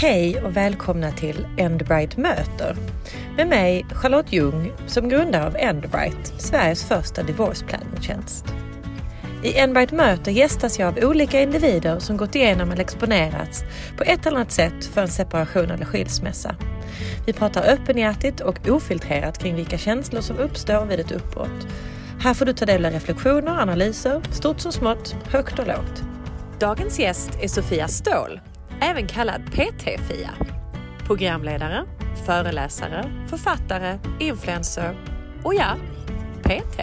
Hej och välkomna till Endbright möter med mig Charlotte Ljung som grundare av Endbright, Sveriges första divorce planning-tjänst. I Endbright möter gästas jag av olika individer som gått igenom eller exponerats på ett eller annat sätt för en separation eller skilsmässa. Vi pratar öppenhjärtigt och ofiltrerat kring vilka känslor som uppstår vid ett uppbrott. Här får du ta del av reflektioner, analyser, stort som smått, högt och lågt. Dagens gäst är Sofia Ståhl även kallad PT-Fia. Programledare, föreläsare, författare, influencer och ja, PT.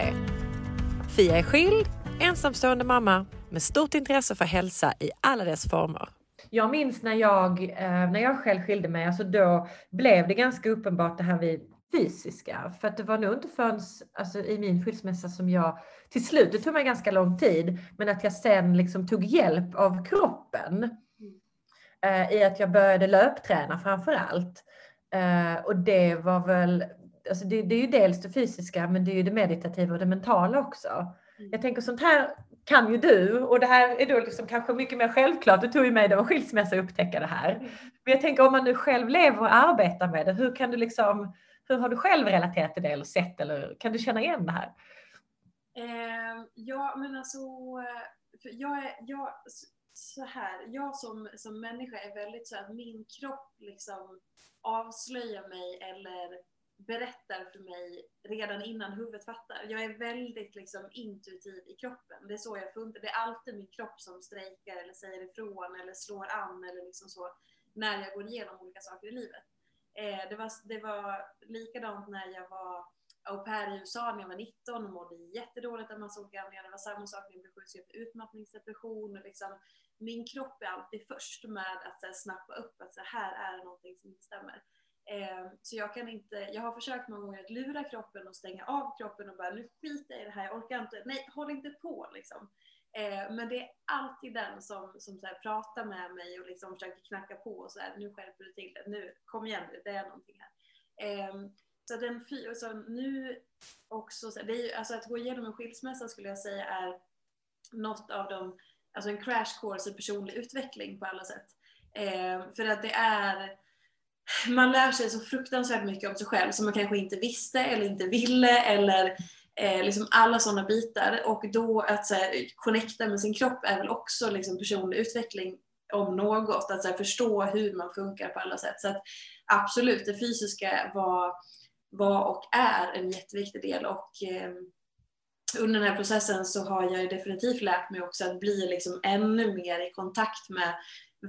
Fia är skild, ensamstående mamma med stort intresse för hälsa i alla dess former. Jag minns när jag, eh, när jag själv skilde mig, alltså då blev det ganska uppenbart det här vid fysiska. För att det var nog inte förrän alltså, i min skilsmässa som jag till slut, det tog mig ganska lång tid, men att jag sen liksom tog hjälp av kroppen i att jag började löpträna framför allt. Eh, och det var väl, alltså det, det, är ju dels det fysiska men det är ju det meditativa och det mentala också. Mm. Jag tänker sånt här kan ju du och det här är då liksom kanske mycket mer självklart. Det tog ju mig då en skilsmässa att upptäcka det här. Mm. Men jag tänker om man nu själv lever och arbetar med det, hur kan du liksom, hur har du själv relaterat till det eller sett eller kan du känna igen det här? Eh, ja men alltså, jag, är, jag, så här, jag som, som människa är väldigt så att min kropp liksom avslöjar mig eller berättar för mig redan innan huvudet fattar. Jag är väldigt liksom intuitiv i kroppen. Det är så jag funkar. Det är alltid min kropp som strejkar eller säger ifrån eller slår an eller liksom så när jag går igenom olika saker i livet. Eh, det, var, det var likadant när jag var au pair i USA när jag var 19 och mådde jättedåligt av massa olika anledningar. Det var samma sak när jag blev sjukskriven för utmattningsdepression. Och liksom, min kropp är alltid först med att här, snappa upp att så här är det någonting som inte stämmer. Eh, så jag kan inte, jag har försökt många gånger att lura kroppen och stänga av kroppen och bara nu skiter jag i det här, jag orkar inte, nej håll inte på liksom. Eh, men det är alltid den som, som så här, pratar med mig och liksom försöker knacka på och så här, nu skärper du till det, nu kom igen nu, det är någonting här. Eh, så den så nu också, det är ju, alltså att gå igenom en skilsmässa skulle jag säga är något av de, alltså en crash course i personlig utveckling på alla sätt. Eh, för att det är, man lär sig så fruktansvärt mycket om sig själv som man kanske inte visste eller inte ville eller eh, liksom alla sådana bitar. Och då att så här, connecta med sin kropp är väl också liksom personlig utveckling om något. Att så här, förstå hur man funkar på alla sätt. Så att absolut, det fysiska var var och är en jätteviktig del och eh, under den här processen så har jag definitivt lärt mig också att bli liksom ännu mer i kontakt med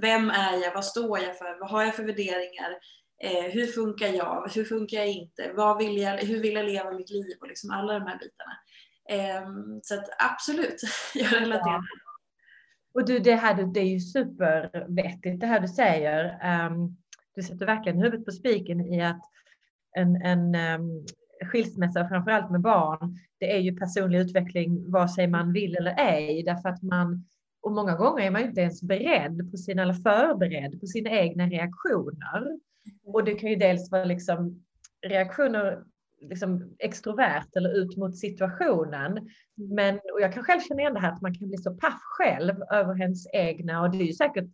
vem är jag, vad står jag för, vad har jag för värderingar, eh, hur funkar jag, hur funkar jag inte, vad vill jag, hur vill jag leva mitt liv och liksom alla de här bitarna. Eh, så att absolut, jag relaterar. Ja. Och du, det här det är ju supervettigt det här du säger. Um, du sätter verkligen huvudet på spiken i att en, en um, skilsmässa, framförallt med barn, det är ju personlig utveckling vare sig man vill eller ej, därför att man och många gånger är man inte ens beredd på sina, eller förberedd på sina egna reaktioner. Och det kan ju dels vara liksom reaktioner liksom extrovert eller ut mot situationen. Men och jag kan själv känna igen det här att man kan bli så paff själv över ens egna och det är ju säkert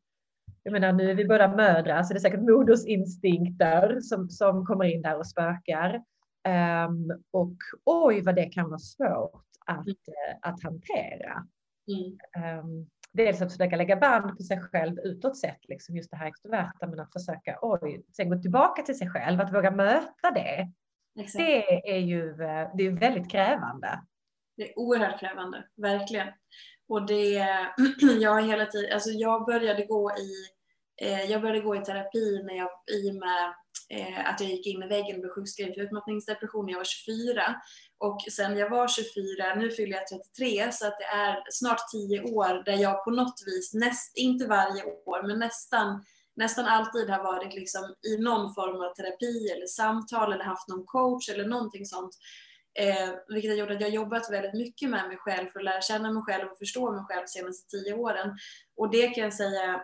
jag menar nu är vi båda mödrar så det är säkert modersinstinkter som, som kommer in där och spökar. Um, och oj vad det kan vara svårt att, mm. att hantera. Mm. Um, dels att försöka lägga band på sig själv utåt sett, liksom just det här extroverta, men att försöka oj, sen gå tillbaka till sig själv, att våga möta det. Exakt. Det är ju det är väldigt krävande. Det är oerhört krävande, verkligen. Och det, jag hela tiden, alltså jag började gå i, eh, jag började gå i terapi när jag, i och med eh, att jag gick in i väggen och blev sjukskriven för utmattningsdepression när jag var 24. Och sen jag var 24, nu fyller jag 33, så att det är snart 10 år där jag på något vis, näst, inte varje år, men nästan nästan alltid har varit liksom i någon form av terapi eller samtal eller haft någon coach eller någonting sånt Eh, vilket har gjort att jag jobbat väldigt mycket med mig själv för att lära känna mig själv och förstå mig själv de senaste tio åren. Och det kan jag säga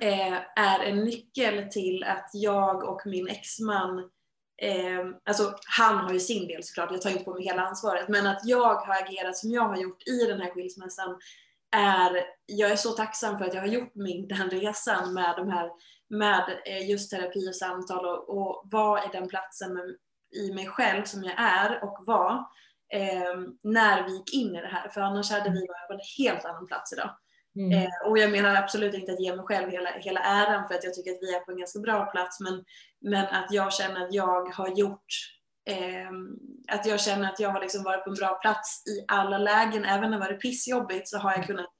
Eh, är en nyckel till att jag och min exman eh, alltså han har ju sin del såklart, jag tar inte på mig hela ansvaret, men att jag har agerat som jag har gjort i den här skilsmässan är, jag är så tacksam för att jag har gjort min, den resan med de här med eh, just terapi och samtal och, och vara i den platsen med, i mig själv som jag är och var eh, när vi gick in i det här. För annars hade vi varit på en helt annan plats idag. Mm. Eh, och jag menar absolut inte att ge mig själv hela, hela äran för att jag tycker att vi är på en ganska bra plats. Men, men att jag känner att jag har gjort eh, att jag känner att jag har liksom varit på en bra plats i alla lägen. Även när det varit pissjobbigt så har jag kunnat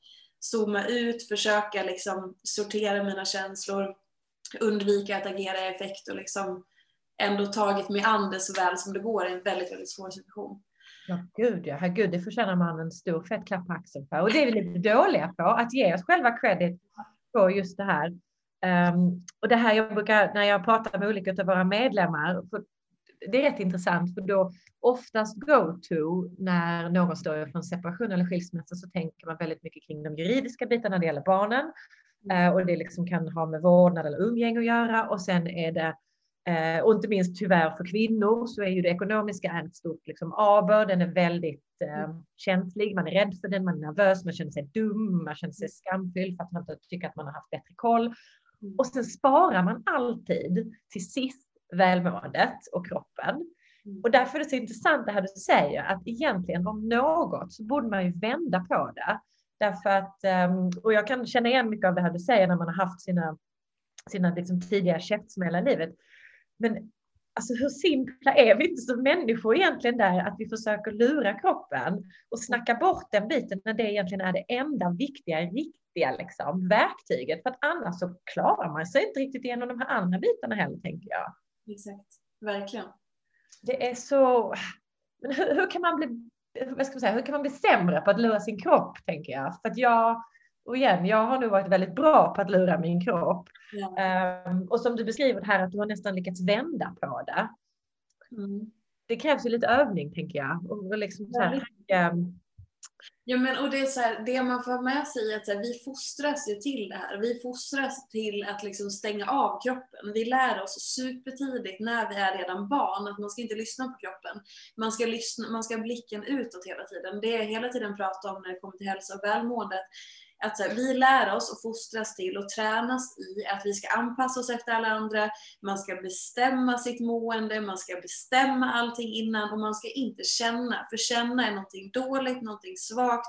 zooma ut, försöka liksom sortera mina känslor, undvika att agera i effekt och liksom ändå tagit mig an det så väl som det går i en väldigt, väldigt svår situation. Ja, gud ja. Herregud, det förtjänar man en stor fett klapp på axeln för. Och det är vi lite dåliga på, att ge oss själva credit på just det här. Um, och det här jag brukar, när jag pratar med olika av våra medlemmar, det är rätt intressant, för då oftast go-to när någon står för en separation eller skilsmässa så tänker man väldigt mycket kring de juridiska bitarna när det gäller barnen. Uh, och det liksom kan ha med vårdnad eller umgänge att göra. Och sen är det Eh, och inte minst tyvärr för kvinnor så är ju det ekonomiska ett stort liksom, aber. Den är väldigt eh, känslig. Man är rädd för den, man är nervös, man känner sig dum, man känner sig skamfylld för att man inte tycker att man har haft bättre koll. Mm. Och sen sparar man alltid till sist välmåendet och kroppen. Mm. Och därför är det så intressant det här du säger att egentligen om något så borde man ju vända på det. Därför att, ehm, och jag kan känna igen mycket av det här du säger när man har haft sina, sina liksom tidiga käftsmällar i livet. Men alltså hur simpla är vi inte som människor egentligen där att vi försöker lura kroppen och snacka bort den biten när det egentligen är det enda viktiga, riktiga liksom, verktyget. För att annars så klarar man sig inte riktigt igenom de här andra bitarna heller, tänker jag. Exakt, verkligen. Det är så... Men hur, hur kan man bli vad ska man säga, hur kan man bli sämre på att lura sin kropp, tänker jag. För att jag, och igen, jag har nog varit väldigt bra på att lura min kropp. Ja. Um, och som du beskriver här, att du har nästan lyckats vända på det. Mm. Det krävs ju lite övning, tänker jag. Och liksom så här, um, Ja men och det är så här, det man får med sig är att så här, vi fostras ju till det här. Vi fostras till att liksom stänga av kroppen. Vi lär oss supertidigt när vi är redan barn att man ska inte lyssna på kroppen. Man ska, lyssna, man ska ha blicken utåt hela tiden. Det är hela tiden prata om när det kommer till hälsa och välmående att så här, vi lär oss och fostras till och tränas i att vi ska anpassa oss efter alla andra, man ska bestämma sitt mående, man ska bestämma allting innan och man ska inte känna, för känna är någonting dåligt, någonting svagt,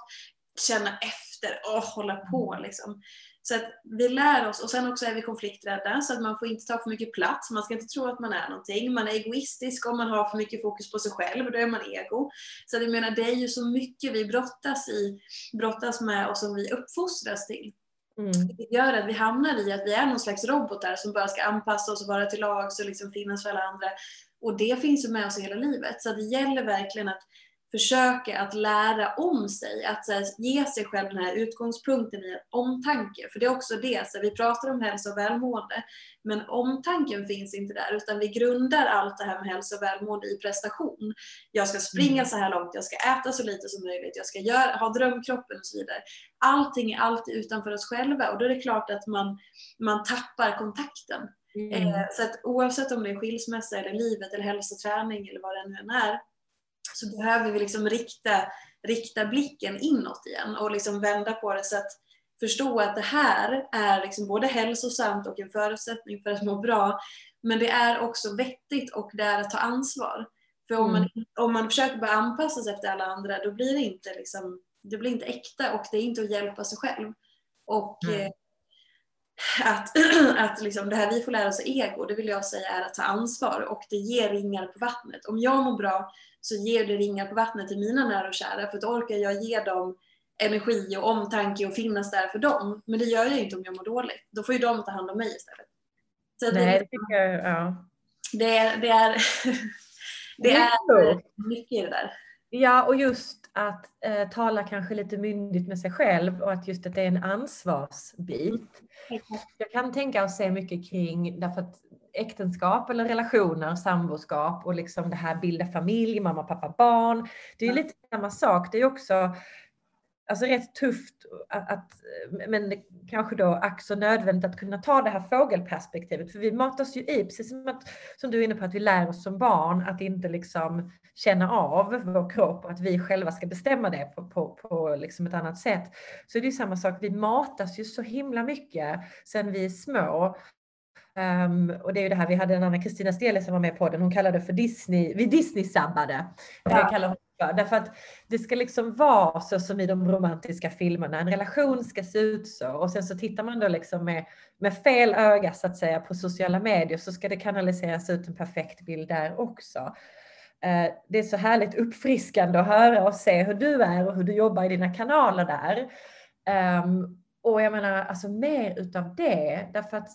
känna efter och hålla på liksom. Så att vi lär oss, och sen också är vi konflikträdda, så att man får inte ta för mycket plats. Man ska inte tro att man är någonting. Man är egoistisk om man har för mycket fokus på sig själv, då är man ego. Så jag menar, det är ju så mycket vi brottas, i, brottas med och som vi uppfostras till. Mm. Det gör att vi hamnar i att vi är någon slags robotar som bara ska anpassa oss och vara till lags och liksom finnas för alla andra. Och det finns ju med oss hela livet. Så det gäller verkligen att försöka att lära om sig, att här, ge sig själv den här utgångspunkten i omtanke. För det är också det, så vi pratar om hälsa och välmående, men omtanken finns inte där, utan vi grundar allt det här med hälsa och välmående i prestation. Jag ska springa mm. så här långt, jag ska äta så lite som möjligt, jag ska göra, ha drömkroppen och så vidare. Allting är alltid utanför oss själva och då är det klart att man, man tappar kontakten. Mm. Eh, så att oavsett om det är skilsmässa eller livet eller hälsoträning eller vad det nu än är, så behöver vi liksom rikta, rikta blicken inåt igen och liksom vända på det så att förstå att det här är liksom både hälsosamt och en förutsättning för att må bra. Men det är också vettigt och det är att ta ansvar. För om, man, mm. om man försöker bara anpassa sig efter alla andra då blir det inte, liksom, det blir inte äkta och det är inte att hjälpa sig själv. Och mm. eh, att, att liksom det här vi får lära oss ego, det vill jag säga är att ta ansvar och det ger ringar på vattnet. Om jag mår bra så ger det ringar på vattnet till mina nära och kära för då orkar jag ge dem energi och omtanke och finnas där för dem. Men det gör jag inte om jag mår dåligt. Då får ju de ta hand om mig istället. Så Nej, det, tycker jag, ja. Det är, det är, det är mycket i det där. Ja, och just att eh, tala kanske lite myndigt med sig själv och att just att det är en ansvarsbit. Jag kan tänka och se mycket kring, därför att äktenskap eller relationer, samboskap och liksom det här bilda familj, mamma, pappa, barn. Det är lite samma sak. Det är också alltså rätt tufft att, att men kanske då ack så nödvändigt att kunna ta det här fågelperspektivet. För vi matas ju i, precis som, att, som du är inne på, att vi lär oss som barn att inte liksom känna av vår kropp och att vi själva ska bestämma det på, på, på liksom ett annat sätt. Så det är samma sak, vi matas ju så himla mycket sen vi är små. Um, och det är ju det här, vi hade en annan Kristina Stele som var med på den, hon kallade det för Disney, vi Disney-sabbade. Ja. Därför att det ska liksom vara så som i de romantiska filmerna, en relation ska se ut så och sen så tittar man då liksom med, med fel öga så att säga på sociala medier så ska det kanaliseras ut en perfekt bild där också. Eh, det är så härligt uppfriskande att höra och se hur du är och hur du jobbar i dina kanaler där. Ehm, och jag menar alltså mer utav det därför att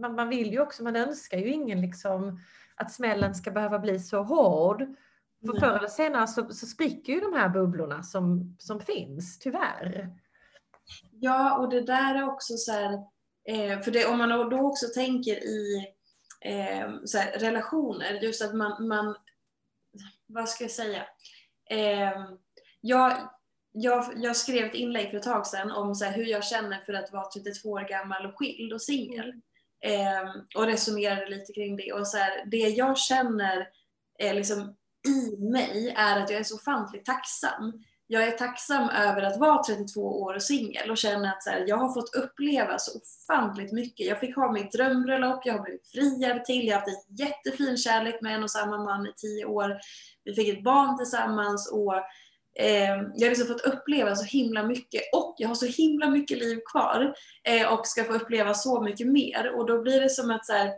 man, man vill ju också, man önskar ju ingen liksom att smällen ska behöva bli så hård. För förr eller senare så, så spricker ju de här bubblorna som, som finns, tyvärr. Ja, och det där är också så här, eh, för det, om man då också tänker i eh, här, relationer, just att man, man, vad ska jag säga, eh, jag, jag, jag, skrev ett inlägg för ett tag sedan om så här, hur jag känner för att vara 32 år gammal och skild och singel. Eh, och resonerade lite kring det. Och så här, det jag känner är liksom i mig är att jag är så ofantligt tacksam. Jag är tacksam över att vara 32 år och singel och känner att så här, jag har fått uppleva så ofantligt mycket. Jag fick ha mitt drömbröllop, jag har blivit friad till, jag har haft en jättefin kärlek med en och samma man i tio år. Vi fick ett barn tillsammans och eh, jag har liksom fått uppleva så himla mycket och jag har så himla mycket liv kvar eh, och ska få uppleva så mycket mer och då blir det som att så här,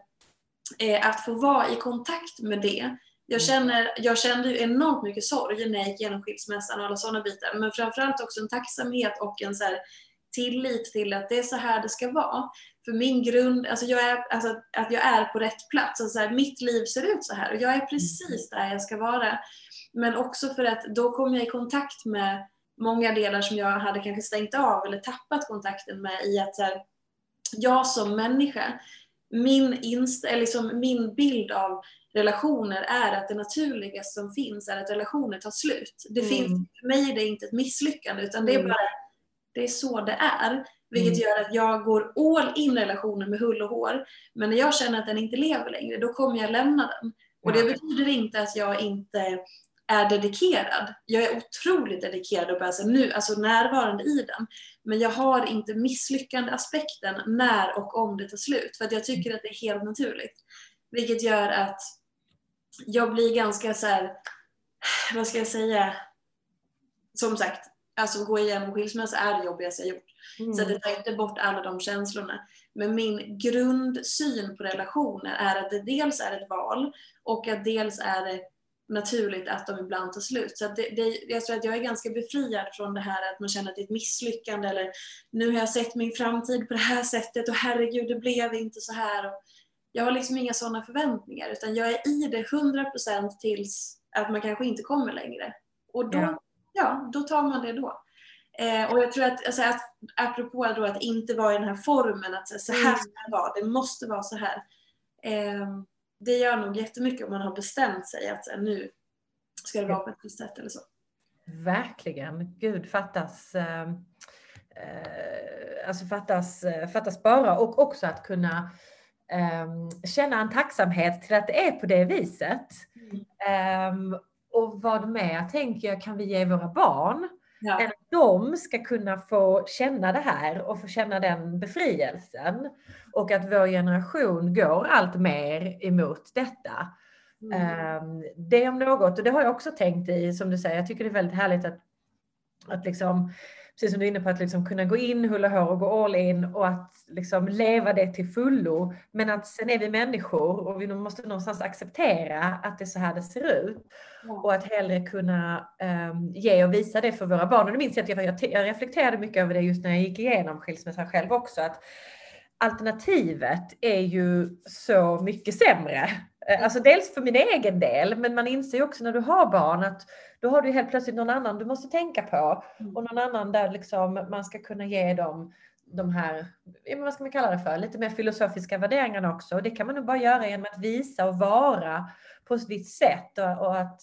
eh, att få vara i kontakt med det jag, mm. känner, jag kände enormt mycket sorg när jag gick igenom skilsmässan och alla sådana bitar. Men framförallt också en tacksamhet och en så tillit till att det är så här det ska vara. För min grund, alltså jag är, alltså att jag är på rätt plats. Alltså här, mitt liv ser ut så här och jag är precis där jag ska vara. Men också för att då kom jag i kontakt med många delar som jag hade kanske stängt av eller tappat kontakten med i att så här, jag som människa, min, inst liksom min bild av relationer är att det naturligaste som finns är att relationer tar slut. Det mm. finns, för mig är det inte ett misslyckande utan det är mm. bara det är så det är. Vilket mm. gör att jag går all in relationen med hull och hår. Men när jag känner att den inte lever längre, då kommer jag lämna den. Och det betyder inte att jag inte är dedikerad. Jag är otroligt dedikerad och alltså nu, alltså närvarande i den. Men jag har inte misslyckande aspekten när och om det tar slut. För att jag tycker att det är helt naturligt. Vilket gör att jag blir ganska så här, vad ska jag säga, som sagt, alltså gå igenom skilsmässa är det jobbigaste jag gjort. Mm. Så det tar inte bort alla de känslorna. Men min grundsyn på relationer är att det dels är ett val och att dels är det naturligt att de ibland tar slut. Så det, det, jag tror att jag är ganska befriad från det här att man känner att det är ett misslyckande eller nu har jag sett min framtid på det här sättet och herregud det blev inte så här. Och jag har liksom inga sådana förväntningar utan jag är i det 100% tills att man kanske inte kommer längre. Och då, ja. ja då tar man det då. Eh, och jag tror att, alltså, att apropå då att inte vara i den här formen, att så här mm. ska det vara, det måste vara så här. Eh, det gör nog jättemycket om man har bestämt sig att här, nu ska det vara på ett visst sätt eller så. Verkligen. Gud fattas, eh, eh alltså fattas, eh, fattas bara och också att kunna känna en tacksamhet till att det är på det viset. Mm. Um, och vad med, tänker jag, kan vi ge våra barn? Ja. Än att de ska kunna få känna det här och få känna den befrielsen. Och att vår generation går allt mer emot detta. Mm. Um, det om något, och det har jag också tänkt i, som du säger, jag tycker det är väldigt härligt att, att liksom precis som du är inne på, att liksom kunna gå in hull och hår och gå all in och att liksom leva det till fullo. Men att sen är vi människor och vi måste någonstans acceptera att det är så här det ser ut. Och att hellre kunna um, ge och visa det för våra barn. Och det minns jag att jag, jag reflekterade mycket över det just när jag gick igenom skilsmässan själv också. Att alternativet är ju så mycket sämre. Eh, alltså dels för min egen del, men man inser ju också när du har barn att då har du helt plötsligt någon annan du måste tänka på mm. och någon annan där liksom man ska kunna ge dem de här, vad ska man kalla det för, lite mer filosofiska värderingarna också. Och det kan man nog bara göra genom att visa och vara på ett visst sätt och, och att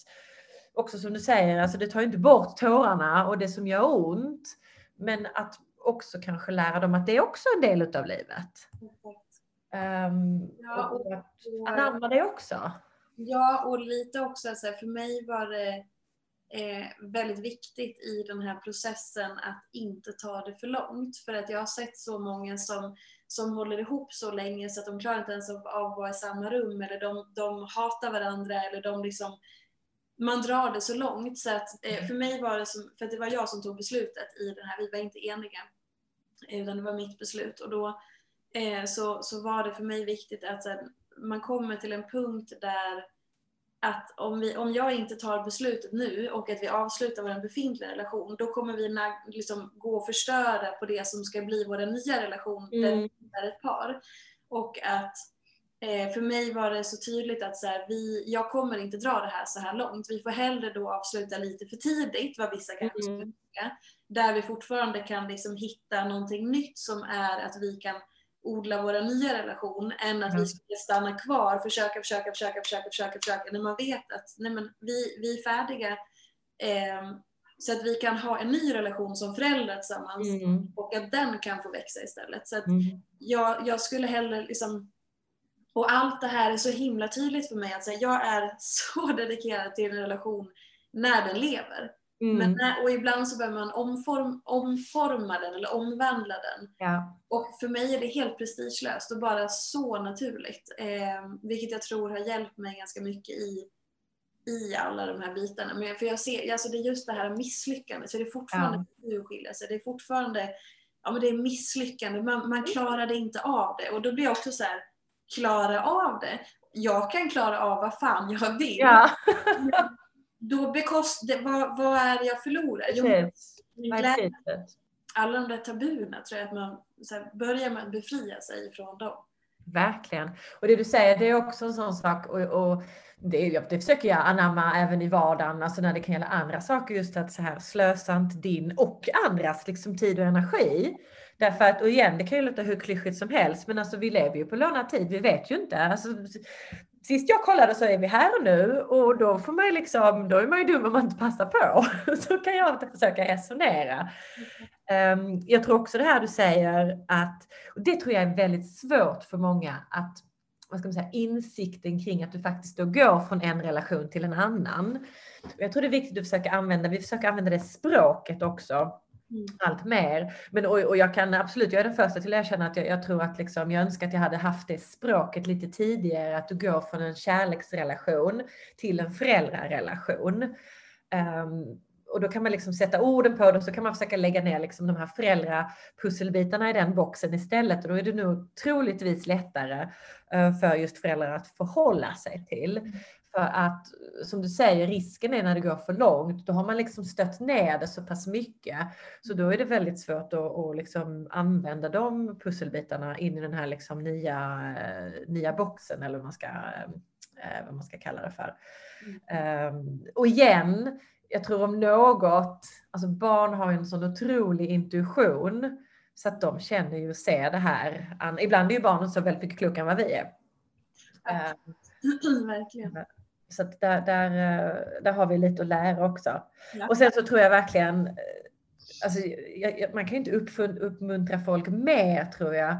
också som du säger, alltså det tar ju inte bort tårarna och det som gör ont. Men att också kanske lära dem att det är också en del utav livet. Um, ja, och, och att anamma det också. Ja, och lite också, alltså, för mig var det väldigt viktigt i den här processen att inte ta det för långt. För att jag har sett så många som, som håller ihop så länge så att de klarar inte ens av att vara i samma rum eller de, de hatar varandra eller de liksom man drar det så långt. Så att eh, för mig var det som, för att det var jag som tog beslutet i den här, vi var inte eniga utan det var mitt beslut. Och då eh, så, så var det för mig viktigt att man kommer till en punkt där att om, vi, om jag inte tar beslutet nu och att vi avslutar vår befintliga relation, då kommer vi liksom gå och förstöra på det som ska bli vår nya relation, mm. där vi är ett par. Och att eh, för mig var det så tydligt att så här, vi, jag kommer inte dra det här så här långt. Vi får hellre då avsluta lite för tidigt, vad vissa kanske mm. tycka, där vi fortfarande kan liksom hitta någonting nytt som är att vi kan odla vår nya relation än att mm. vi ska stanna kvar, försöka, försöka, försöka, försöka, försöka, försöka när man vet att nej men, vi, vi är färdiga. Eh, så att vi kan ha en ny relation som föräldrar tillsammans mm. och att den kan få växa istället. Så att mm. jag, jag skulle hellre liksom och allt det här är så himla tydligt för mig. Att alltså, jag är så dedikerad till en relation när den lever. Mm. Men när, och ibland så behöver man omform, omforma den eller omvandla den. Ja. Och för mig är det helt prestigelöst och bara så naturligt. Eh, vilket jag tror har hjälpt mig ganska mycket i, i alla de här bitarna. Men för jag ser, alltså det är just det här misslyckandet. Så det är fortfarande ja. urskiljelse. Det är fortfarande ja, men det är misslyckande. Man, man klarade inte av det. Och då blir jag också så här, klara av det. Jag kan klara av vad fan jag vill. Ja. Då bekostar, vad, vad är jag förlorar? Jo, glädje, alla de där tabuna tror jag att man här, börjar med att befria sig från dem. Verkligen. Och det du säger, det är också en sån sak och, och det, det försöker jag anamma även i vardagen, alltså när det kan gälla andra saker, just att så här slösa inte din och andras liksom tid och energi. Därför att, och igen, det kan ju låta hur klyschigt som helst, men alltså vi lever ju på lånad tid, vi vet ju inte. Alltså, sist jag kollade så är vi här och nu och då får man ju liksom, då är man ju dum om man inte passar på. Så kan jag försöka resonera. Um, jag tror också det här du säger att, och det tror jag är väldigt svårt för många att vad ska man säga, insikten kring att du faktiskt då går från en relation till en annan. Jag tror det är viktigt att försöka använda, vi försöker använda det språket också Mm. allt mer. Men, och, och, jag kan absolut, jag är den första till att erkänna att jag, jag, tror att liksom, jag önskar att jag hade haft det språket lite tidigare, att du går från en kärleksrelation till en föräldrarelation. Um, och då kan man liksom sätta orden på det och så kan man försöka lägga ner liksom de här föräldrapusselbitarna i den boxen istället och då är det nog troligtvis lättare uh, för just föräldrar att förhålla sig till. För att som du säger, risken är när det går för långt, då har man liksom stött ner det så pass mycket. Så då är det väldigt svårt att, att liksom använda de pusselbitarna in i den här liksom nya, nya boxen eller vad man ska, eh, vad man ska kalla det för. Mm. Um, och igen, jag tror om något, alltså barn har en sån otrolig intuition så att de känner ju och ser det här. Ibland är ju barnen så väldigt mycket klokare än vad vi är. Um, Verkligen. Så där, där, eh, där har vi lite att lära också. Ja. Och sen så tror jag verkligen, eh, alltså, man kan ju inte uppmuntra folk mer tror jag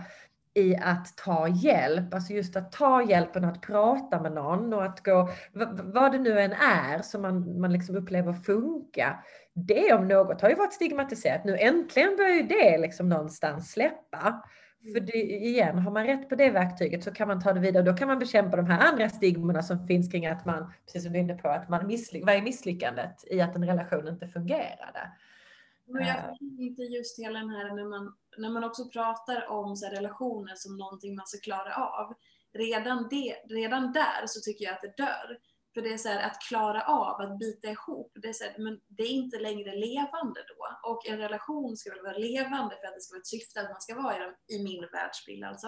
i att ta hjälp, alltså just att ta hjälpen att prata med någon och att gå, vad det nu än är som man, man liksom upplever funka. Det om något har ju varit stigmatiserat. Nu äntligen börjar ju det liksom någonstans släppa. För det, igen, har man rätt på det verktyget så kan man ta det vidare. Då kan man bekämpa de här andra stigmorna som finns kring att man, precis som du är inne på, att man misslyck, vad är misslyckandet i att en relation inte fungerade? Men jag förstår inte just hela den här när man, när man också pratar om så relationer som någonting man ska klara av. Redan, det, redan där så tycker jag att det dör. För det är så här, att klara av att bita ihop, det är, så här, men det är inte längre levande då. Och en relation ska väl vara levande för att det ska vara ett syfte att man ska vara i, dem, i min världsbild alltså.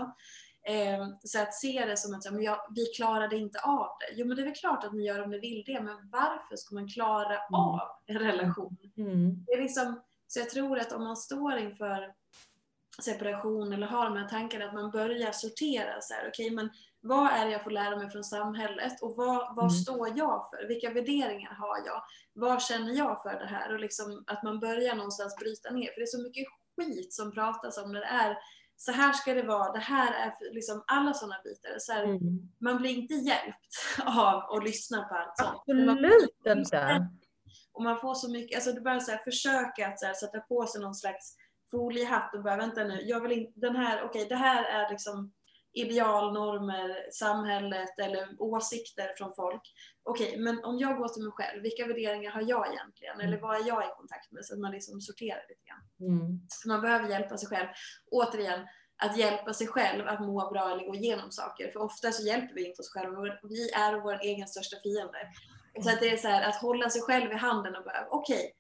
Eh, så att se det som att men jag, vi klarade inte av det. Jo men det är väl klart att ni gör om ni vill det, men varför ska man klara mm. av en relation? Mm. Det är liksom, så jag tror att om man står inför separation eller har de här tankarna att man börjar sortera så här, okej okay, men vad är det jag får lära mig från samhället och vad, vad mm. står jag för? Vilka värderingar har jag? Vad känner jag för det här? Och liksom att man börjar någonstans bryta ner, för det är så mycket skit som pratas om när det är så här ska det vara, det här är liksom alla sådana bitar. Så här, mm. Man blir inte hjälpt av att lyssna på allt sånt. Absolut inte. Och man får så mycket, alltså du bara så här, försöka att så här, sätta på sig någon slags foliehatt och bara vänta nu, jag vill inte, den här, okej okay, det här är liksom idealnormer, samhället eller åsikter från folk. Okej, okay, men om jag går till mig själv, vilka värderingar har jag egentligen? Eller vad är jag i kontakt med? Så att man liksom sorterar lite grann. Mm. Så man behöver hjälpa sig själv. Återigen, att hjälpa sig själv att må bra eller gå igenom saker. För ofta så hjälper vi inte oss själva. Vi är vår egen största fiende. Så att det är så här, att hålla sig själv i handen och bara, okej, okay,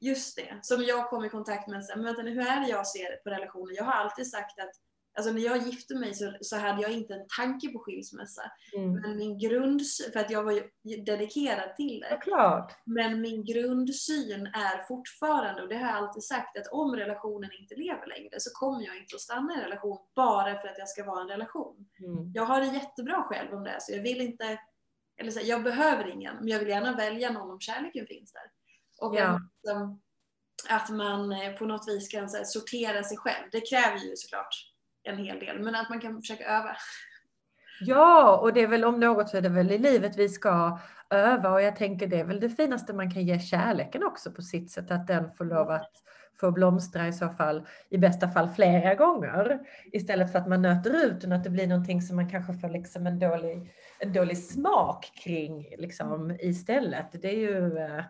just det. Som jag kom i kontakt med, men vänta nu, hur är det jag ser på relationer? Jag har alltid sagt att Alltså när jag gifte mig så, så hade jag inte en tanke på skilsmässa. Mm. Men min grundsyn, för att jag var ju dedikerad till det. Ja, men min grundsyn är fortfarande, och det har jag alltid sagt, att om relationen inte lever längre så kommer jag inte att stanna i en relation bara för att jag ska vara en relation. Mm. Jag har det jättebra själv om det, så jag vill inte, eller så, jag behöver ingen, men jag vill gärna välja någon om kärleken finns där. Och ja. att, liksom, att man eh, på något vis kan här, sortera sig själv. Det kräver ju såklart en hel del, men att man kan försöka öva. Ja, och det är väl om något så är det väl i livet vi ska öva och jag tänker det är väl det finaste man kan ge kärleken också på sitt sätt, att den får lov att få blomstra i så fall, i bästa fall flera gånger, istället för att man nöter ut den, att det blir någonting som man kanske får liksom en dålig, en dålig smak kring liksom, istället. Det är ju eh,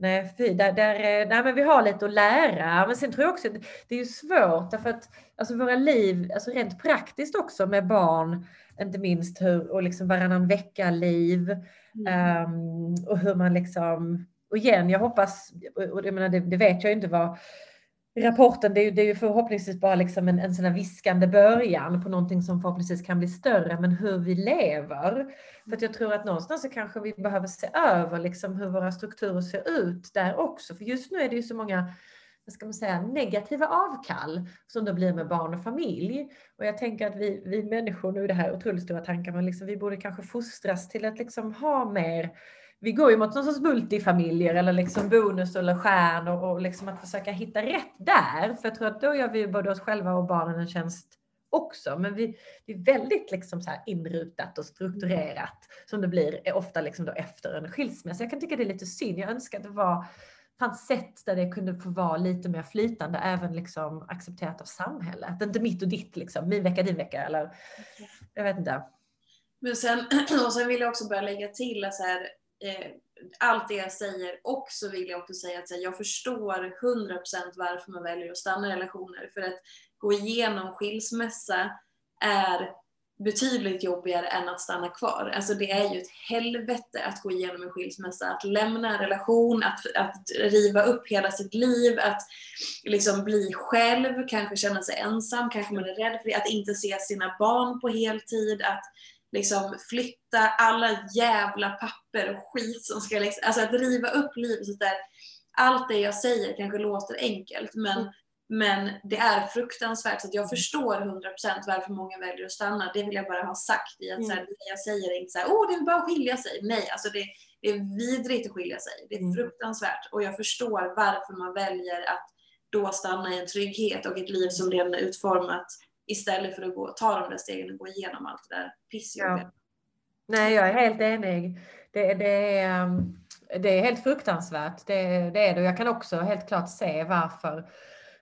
Nej, fy, där, där, eh, nej, men vi har lite att lära. Men sen tror jag också att det är ju svårt därför att alltså våra liv, alltså rent praktiskt också med barn, inte minst hur, och liksom varannan vecka-liv mm. um, och hur man liksom, och igen, jag hoppas, och jag menar, det, det vet jag inte vad rapporten, det är, ju, det är ju förhoppningsvis bara liksom en, en sån här viskande början på någonting som förhoppningsvis kan bli större, men hur vi lever. För att jag tror att någonstans så kanske vi behöver se över liksom hur våra strukturer ser ut där också. För just nu är det ju så många vad ska man säga, negativa avkall som det blir med barn och familj. Och jag tänker att vi, vi människor, nu är det här otroligt stora tankar, men liksom vi borde kanske fostras till att liksom ha mer vi går ju mot någon sorts multifamiljer eller liksom bonus eller stjärn och, liksom att försöka hitta rätt där. För jag tror att då gör vi både oss själva och barnen en tjänst också. Men vi, det är väldigt liksom så här inrutat och strukturerat som det blir ofta liksom då efter en skilsmässa. Jag kan tycka det är lite synd. Jag önskar att det var fanns sätt där det kunde få vara lite mer flytande, även liksom accepterat av samhället. Inte mitt och ditt, liksom. min vecka, din vecka. Eller, jag vet inte. Men sen, och sen vill jag också börja lägga till att så här, eh, allt det jag säger och så vill jag också säga att här, jag förstår 100% varför man väljer att stanna i relationer. För att gå igenom skilsmässa är betydligt jobbigare än att stanna kvar. Alltså det är ju ett helvete att gå igenom en skilsmässa, att lämna en relation, att, att riva upp hela sitt liv, att liksom bli själv, kanske känna sig ensam, kanske man är rädd för det, att inte se sina barn på heltid, att liksom flytta alla jävla papper och skit som ska liksom, alltså att riva upp livet så där. Allt det jag säger kanske låter enkelt men, mm. men det är fruktansvärt så att jag förstår 100% varför många väljer att stanna. Det vill jag bara ha sagt i att mm. så här, det jag säger är inte så här, oh det är bara att skilja sig. Nej, alltså det, det är vidrigt att skilja sig. Det är mm. fruktansvärt och jag förstår varför man väljer att då stanna i en trygghet och ett liv som redan är utformat istället för att gå, ta de där stegen och gå igenom allt det där pissjobbet. Ja. Nej, jag är helt enig. Det, det, är, um, det är helt fruktansvärt. Det, det är det. Jag kan också helt klart se varför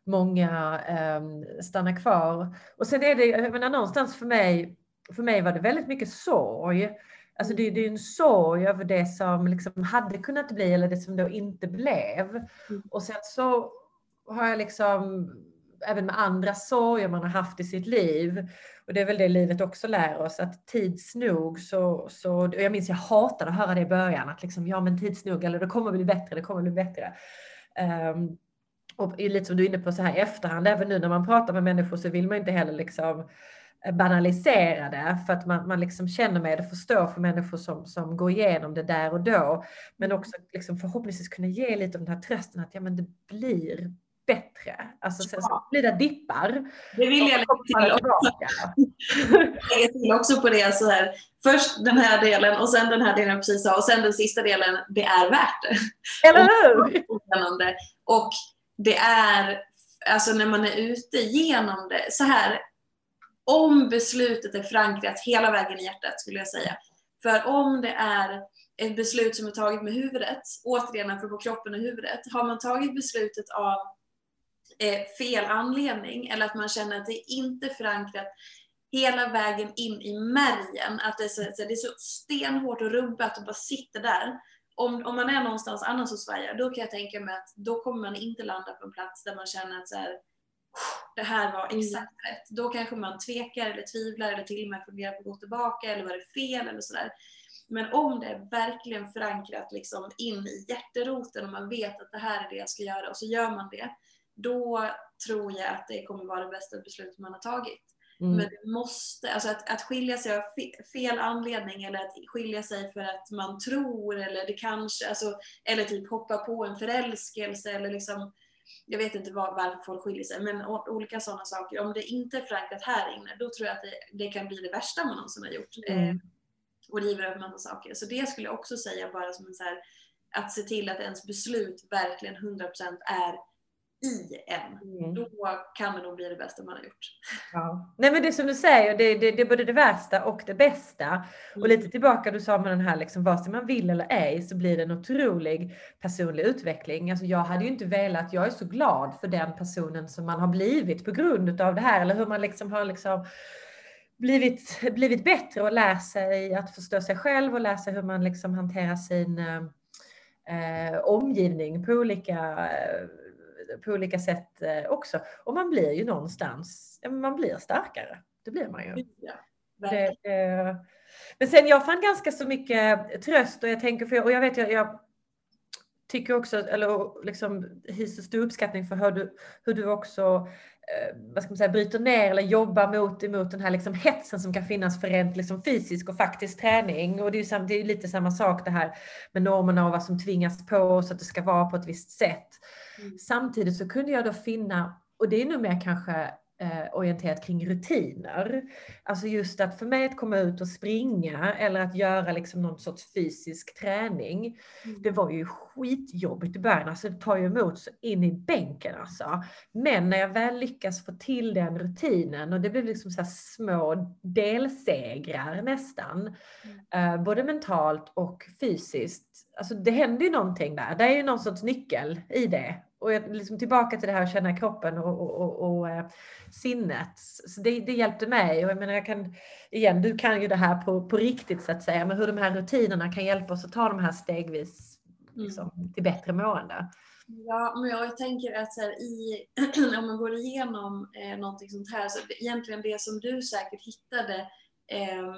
många um, stannar kvar. Och sen är det, jag menar, någonstans för mig, för mig var det väldigt mycket sorg. Alltså det, det är en sorg över det som liksom hade kunnat bli eller det som då inte blev. Mm. Och sen så har jag liksom även med andra sorger man har haft i sitt liv. Och det är väl det livet också lär oss, att tids nog så, så jag minns jag hatade att höra det i början, att liksom, ja men tids nog, eller det kommer bli bättre, det kommer bli bättre. Um, och lite som du är inne på så här i efterhand, även nu när man pratar med människor så vill man inte heller liksom eh, banalisera det för att man, man liksom känner med det, förstår för människor som, som går igenom det där och då. Men också liksom förhoppningsvis kunna ge lite av den här trösten att ja, men det blir bättre. Alltså sen så blir det dippar. Det vill jag lägga till också. till också på det så här. Först den här delen och sen den här delen jag precis sa och sen den sista delen. Det är värt det. Eller hur? Och det är, alltså när man är ute genom det, så här. Om beslutet är förankrat hela vägen i hjärtat skulle jag säga. För om det är ett beslut som är taget med huvudet, återigen apropå kroppen och huvudet, har man tagit beslutet av eh, fel anledning eller att man känner att det inte är förankrat hela vägen in i märgen, att det är så, det är så stenhårt och rubbat och bara sitter där. Om, om man är någonstans annars hos Sverige, då kan jag tänka mig att då kommer man inte landa på en plats där man känner att så här, det här var mm. exakt rätt. Då kanske man tvekar eller tvivlar eller till och med funderar på att gå tillbaka eller var det fel eller sådär. Men om det är verkligen förankrat liksom in i hjärteroten och man vet att det här är det jag ska göra och så gör man det, då tror jag att det kommer vara det bästa beslutet man har tagit. Mm. Men det måste, alltså att, att skilja sig av fel anledning eller att skilja sig för att man tror eller det kanske, alltså, eller typ hoppa på en förälskelse eller liksom, jag vet inte var, varför folk skiljer sig, men olika sådana saker. Om det inte är förankrat här inne, då tror jag att det, det kan bli det värsta man någonsin har gjort. Mm. Eh, och river upp massa saker. Så det skulle jag också säga bara som en så här, att se till att ens beslut verkligen 100% är i en. Mm. Då kan det nog bli det bästa man har gjort. Ja. Nej men det som du säger, det, det, det är både det värsta och det bästa. Mm. Och lite tillbaka, du sa med den här liksom, vare sig man vill eller ej så blir det en otrolig personlig utveckling. Alltså jag hade ju inte velat, jag är så glad för den personen som man har blivit på grund av det här eller hur man liksom har liksom blivit, blivit bättre och lär sig att förstå sig själv och lära sig hur man liksom hanterar sin eh, omgivning på olika, på olika sätt eh, också. Och man blir ju någonstans, man blir starkare. Det blir man ju. Ja, det, eh, men sen jag fann ganska så mycket tröst och jag tänker, för, och jag vet jag, jag tycker också, eller liksom hyser stor uppskattning för hur du, hur du också vad ska man säga, bryter ner eller jobbar mot, emot den här liksom hetsen som kan finnas för rent liksom fysisk och faktisk träning. Och det är ju sam, det är lite samma sak det här med normerna och vad som tvingas på oss att det ska vara på ett visst sätt. Mm. Samtidigt så kunde jag då finna, och det är nog mer kanske eh, orienterat kring rutiner. Alltså just att för mig att komma ut och springa eller att göra liksom någon sorts fysisk träning. Mm. Det var ju skitjobbigt i början, alltså det tar ju emot så in i bänken alltså. Men när jag väl lyckas få till den rutinen och det blev liksom så små delsegrar nästan, mm. eh, både mentalt och fysiskt. Alltså det händer ju någonting där. Det är ju någon sorts nyckel i det och liksom tillbaka till det här att känna kroppen och, och, och, och äh, sinnet. Så det, det, hjälpte mig och jag menar jag kan, igen, du kan ju det här på, på riktigt så att säga, men hur de här rutinerna kan hjälpa oss att ta de här stegvis liksom, mm. till bättre mående. Ja, men jag tänker att här, i, om man går igenom eh, någonting sånt här, så egentligen det som du säkert hittade eh,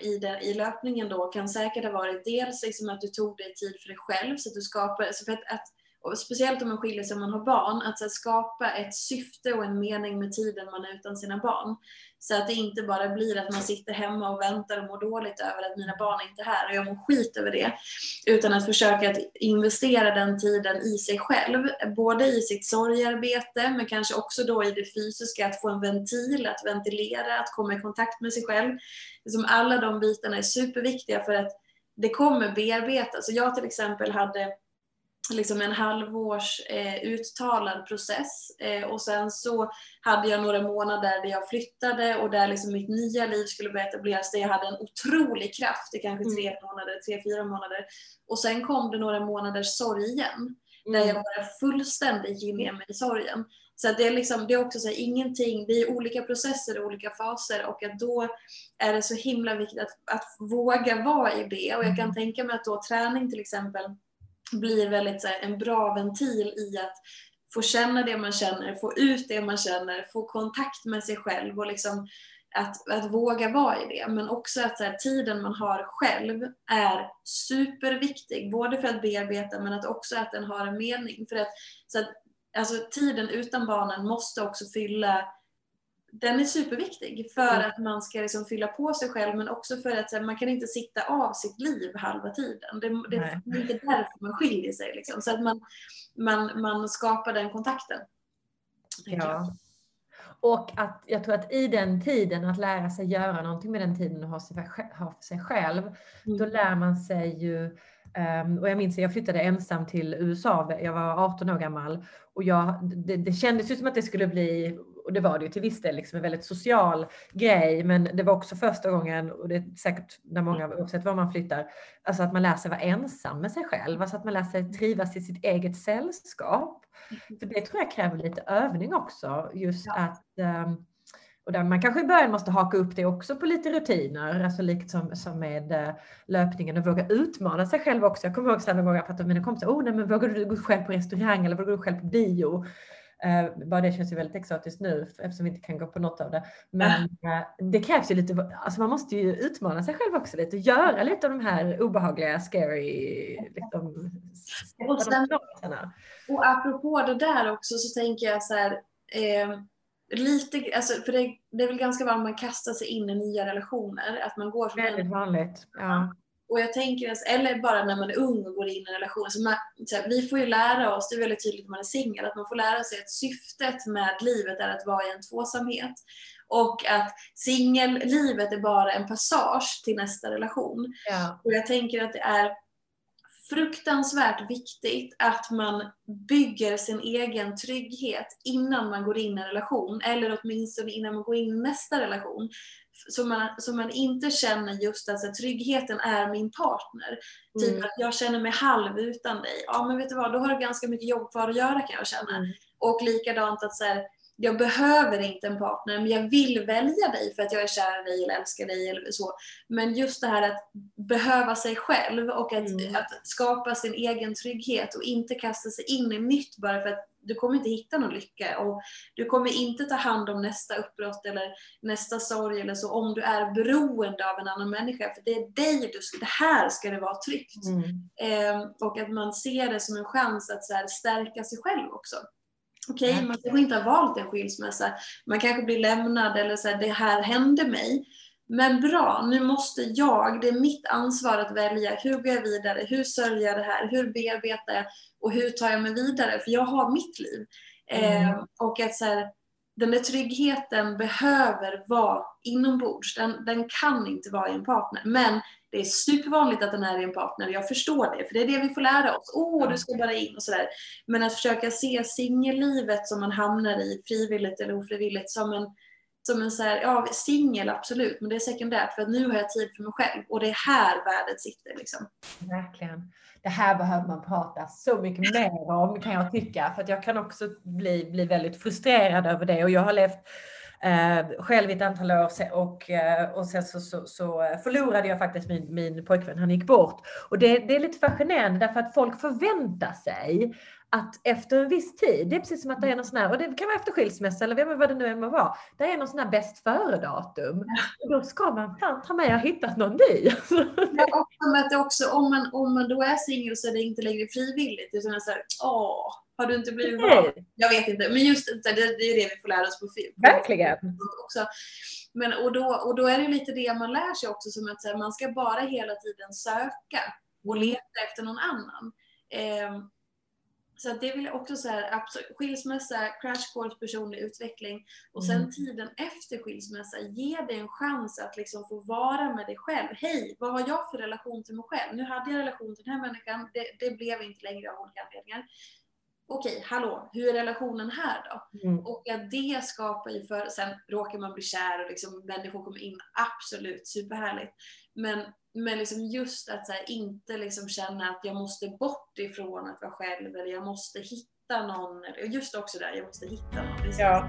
i, den, i löpningen då kan säkert ha varit dels liksom att du tog dig tid för dig själv, så att du skapar, så för att, att och speciellt om man skiljer sig och man har barn, att här, skapa ett syfte och en mening med tiden man är utan sina barn. Så att det inte bara blir att man sitter hemma och väntar och mår dåligt över att mina barn inte är här och jag mår skit över det. Utan att försöka att investera den tiden i sig själv, både i sitt sorgarbete men kanske också då i det fysiska, att få en ventil, att ventilera, att komma i kontakt med sig själv. Liksom alla de bitarna är superviktiga för att det kommer bearbetas. Så jag till exempel hade liksom en halvårs eh, uttalad process eh, och sen så hade jag några månader där jag flyttade och där liksom mitt nya liv skulle börja etableras där jag hade en otrolig kraft i kanske tre mm. månader, tre, fyra månader och sen kom det några månaders sorg igen mm. där jag bara fullständigt gick ner mig i sorgen. Så det är, liksom, det är också så här, ingenting, det är olika processer och olika faser och att då är det så himla viktigt att, att våga vara i det och jag kan mm. tänka mig att då träning till exempel blir väldigt här, en bra ventil i att få känna det man känner, få ut det man känner, få kontakt med sig själv och liksom att, att våga vara i det. Men också att här, tiden man har själv är superviktig, både för att bearbeta men att också att den har en mening. För att, så att alltså, tiden utan barnen måste också fylla den är superviktig för mm. att man ska liksom fylla på sig själv men också för att man kan inte sitta av sitt liv halva tiden. Det, det är inte därför man skiljer sig. Liksom. Så att man, man, man skapar den kontakten. Ja. Och att jag tror att i den tiden, att lära sig göra någonting med den tiden och ha, sig, ha för sig själv, mm. då lär man sig ju Um, och jag minns att jag flyttade ensam till USA, jag var 18 år gammal och jag, det, det kändes ju som att det skulle bli, och det var det ju till viss del, liksom en väldigt social grej, men det var också första gången, och det är säkert när många, oavsett var man flyttar, alltså att man lär sig vara ensam med sig själv, alltså att man lär sig trivas i sitt eget sällskap. Mm. För det tror jag kräver lite övning också, just ja. att um, och där man kanske i början måste haka upp det också på lite rutiner, alltså likt som, som med uh, löpningen och våga utmana sig själv också. Jag kommer ihåg någon gång jag pratade med mina kompisar, oh nej men vågar du gå själv på restaurang eller vågar du gå själv på bio? Uh, bara det känns ju väldigt exotiskt nu eftersom vi inte kan gå på något av det. Men uh, det krävs ju lite, alltså man måste ju utmana sig själv också lite och göra lite av de här obehagliga, scary, liksom, och, sen, och apropå det där också så tänker jag så här, eh, lite, alltså, för det, det är väl ganska vanligt man kastar sig in i nya relationer. Att man går från Väldigt vanligt. Ja. Och jag tänker, eller bara när man är ung och går in i en relation. Så man, så här, vi får ju lära oss, det är väldigt tydligt när man är singel, att man får lära sig att syftet med livet är att vara i en tvåsamhet. Och att singellivet är bara en passage till nästa relation. Ja. Och jag tänker att det är fruktansvärt viktigt att man bygger sin egen trygghet innan man går in i en relation, eller åtminstone innan man går in i nästa relation. Så man, så man inte känner just att alltså, tryggheten är min partner. Typ mm. Att jag känner mig halv utan dig. Ja men vet du vad, då har du ganska mycket jobb kvar att göra kan jag känna. Mm. Och likadant att så här, jag behöver inte en partner, men jag vill välja dig för att jag är kär i dig eller älskar dig eller så. Men just det här att behöva sig själv och att, mm. att skapa sin egen trygghet och inte kasta sig in i nytt bara för att du kommer inte hitta någon lycka och du kommer inte ta hand om nästa uppbrott eller nästa sorg eller så om du är beroende av en annan människa. För det är dig du ska, det här ska det vara tryggt. Mm. Eh, och att man ser det som en chans att så här, stärka sig själv också. Okej, okay, man kanske inte har valt en skilsmässa. Man kanske blir lämnad eller så här, det här hände mig. Men bra, nu måste jag, det är mitt ansvar att välja. Hur går jag vidare? Hur sörjer jag det här? Hur bearbetar jag? Och hur tar jag mig vidare? För jag har mitt liv. Mm. Eh, och att så här, den där tryggheten behöver vara inombords. Den, den kan inte vara i en partner. Men det är supervanligt att den är i en partner. Jag förstår det, för det är det vi får lära oss. Åh, oh, du ska bara in och sådär. Men att försöka se singellivet som man hamnar i, frivilligt eller ofrivilligt, som en, som en så här, ja, singel absolut, men det är sekundärt för att nu har jag tid för mig själv och det är här värdet sitter. Liksom. Verkligen. Det här behöver man prata så mycket mer om kan jag tycka, för att jag kan också bli, bli väldigt frustrerad över det och jag har levt eh, själv i ett antal år och, eh, och sen så, så, så, eh, förlorade jag faktiskt min, min pojkvän, han gick bort. Och det, det är lite fascinerande därför att folk förväntar sig att efter en viss tid, det är precis som att det är någon sån här, och det kan vara efter skilsmässa eller vad det nu än må vara, det är någon sån här bäst före-datum. Då ska man fan ta med och ha hittat någon ny. ja, och att det också, om, man, om man då är singel så är det inte längre frivilligt, utan så här, åh, har du inte blivit vald? Jag vet inte, men just det, det är det vi får lära oss på film. Verkligen. Också. Men, och, då, och då är det lite det man lär sig också, som att här, man ska bara hela tiden söka och leta efter någon annan. Eh, så det vill jag också säga, skilsmässa, crash course personlig utveckling och sen mm. tiden efter skilsmässa, ge dig en chans att liksom få vara med dig själv. Hej, vad har jag för relation till mig själv? Nu hade jag relation till den här människan, det, det blev inte längre av olika anledningar okej, hallå, hur är relationen här då? Mm. Och att det skapar ju för, sen råkar man bli kär och liksom människor kommer in, absolut, superhärligt. Men, men liksom just att här, inte liksom känna att jag måste bort ifrån att vara själv eller jag måste hitta någon, just också där, jag måste hitta någon. Ja.